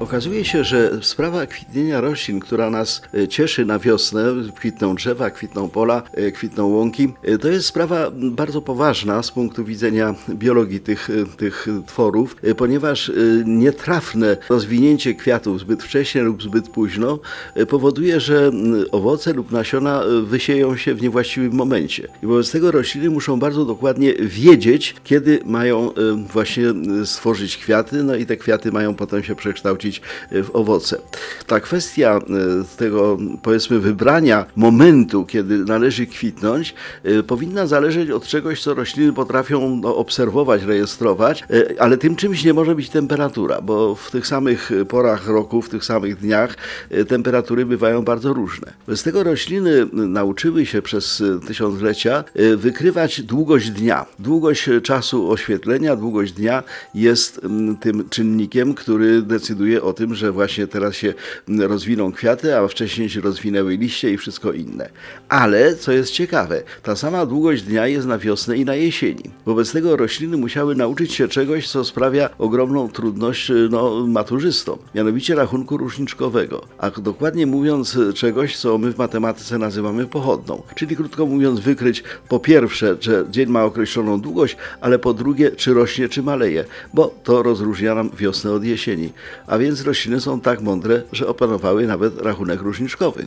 Okazuje się, że sprawa kwitnienia roślin, która nas e, cieszy na wiosnę, kwitną drzewa, kwitną pola, e, kwitną łąki, e, to jest sprawa bardzo poważna z punktu widzenia biologii tych, tych tworów, ponieważ nietrafne rozwinięcie kwiatów zbyt wcześnie lub zbyt późno powoduje, że owoce lub nasiona wysieją się w niewłaściwym momencie. I wobec tego rośliny muszą bardzo dokładnie wiedzieć, kiedy mają właśnie stworzyć kwiaty, no i te kwiaty mają potem się przekształcić e, w owoce. Ta kwestia e, tego, powiedzmy, wybrania momentu, kiedy należy kwitnąć, e, powinna zależeć od czegoś, co rośliny potrafią no, obserwować, rejestrować, ale tym czymś nie może być temperatura, bo w tych samych porach roku, w tych samych dniach temperatury bywają bardzo różne. Z tego rośliny nauczyły się przez tysiąclecia wykrywać długość dnia. Długość czasu oświetlenia, długość dnia jest tym czynnikiem, który decyduje o tym, że właśnie teraz się rozwiną kwiaty, a wcześniej się rozwinęły liście i wszystko inne. Ale, co jest ciekawe, ta sama długość dnia jest na wiosnę i na jesieni. Wobec tego rośliny musiały nauczyć się czegoś, co sprawia ogromną trudność y, no, maturzystom, mianowicie rachunku różniczkowego, a dokładnie mówiąc czegoś, co my w matematyce nazywamy pochodną. Czyli krótko mówiąc wykryć po pierwsze, że dzień ma określoną długość, ale po drugie, czy rośnie, czy maleje, bo to rozróżnia nam wiosnę od jesieni. A więc rośliny są tak mądre, że opanowały nawet rachunek różniczkowy.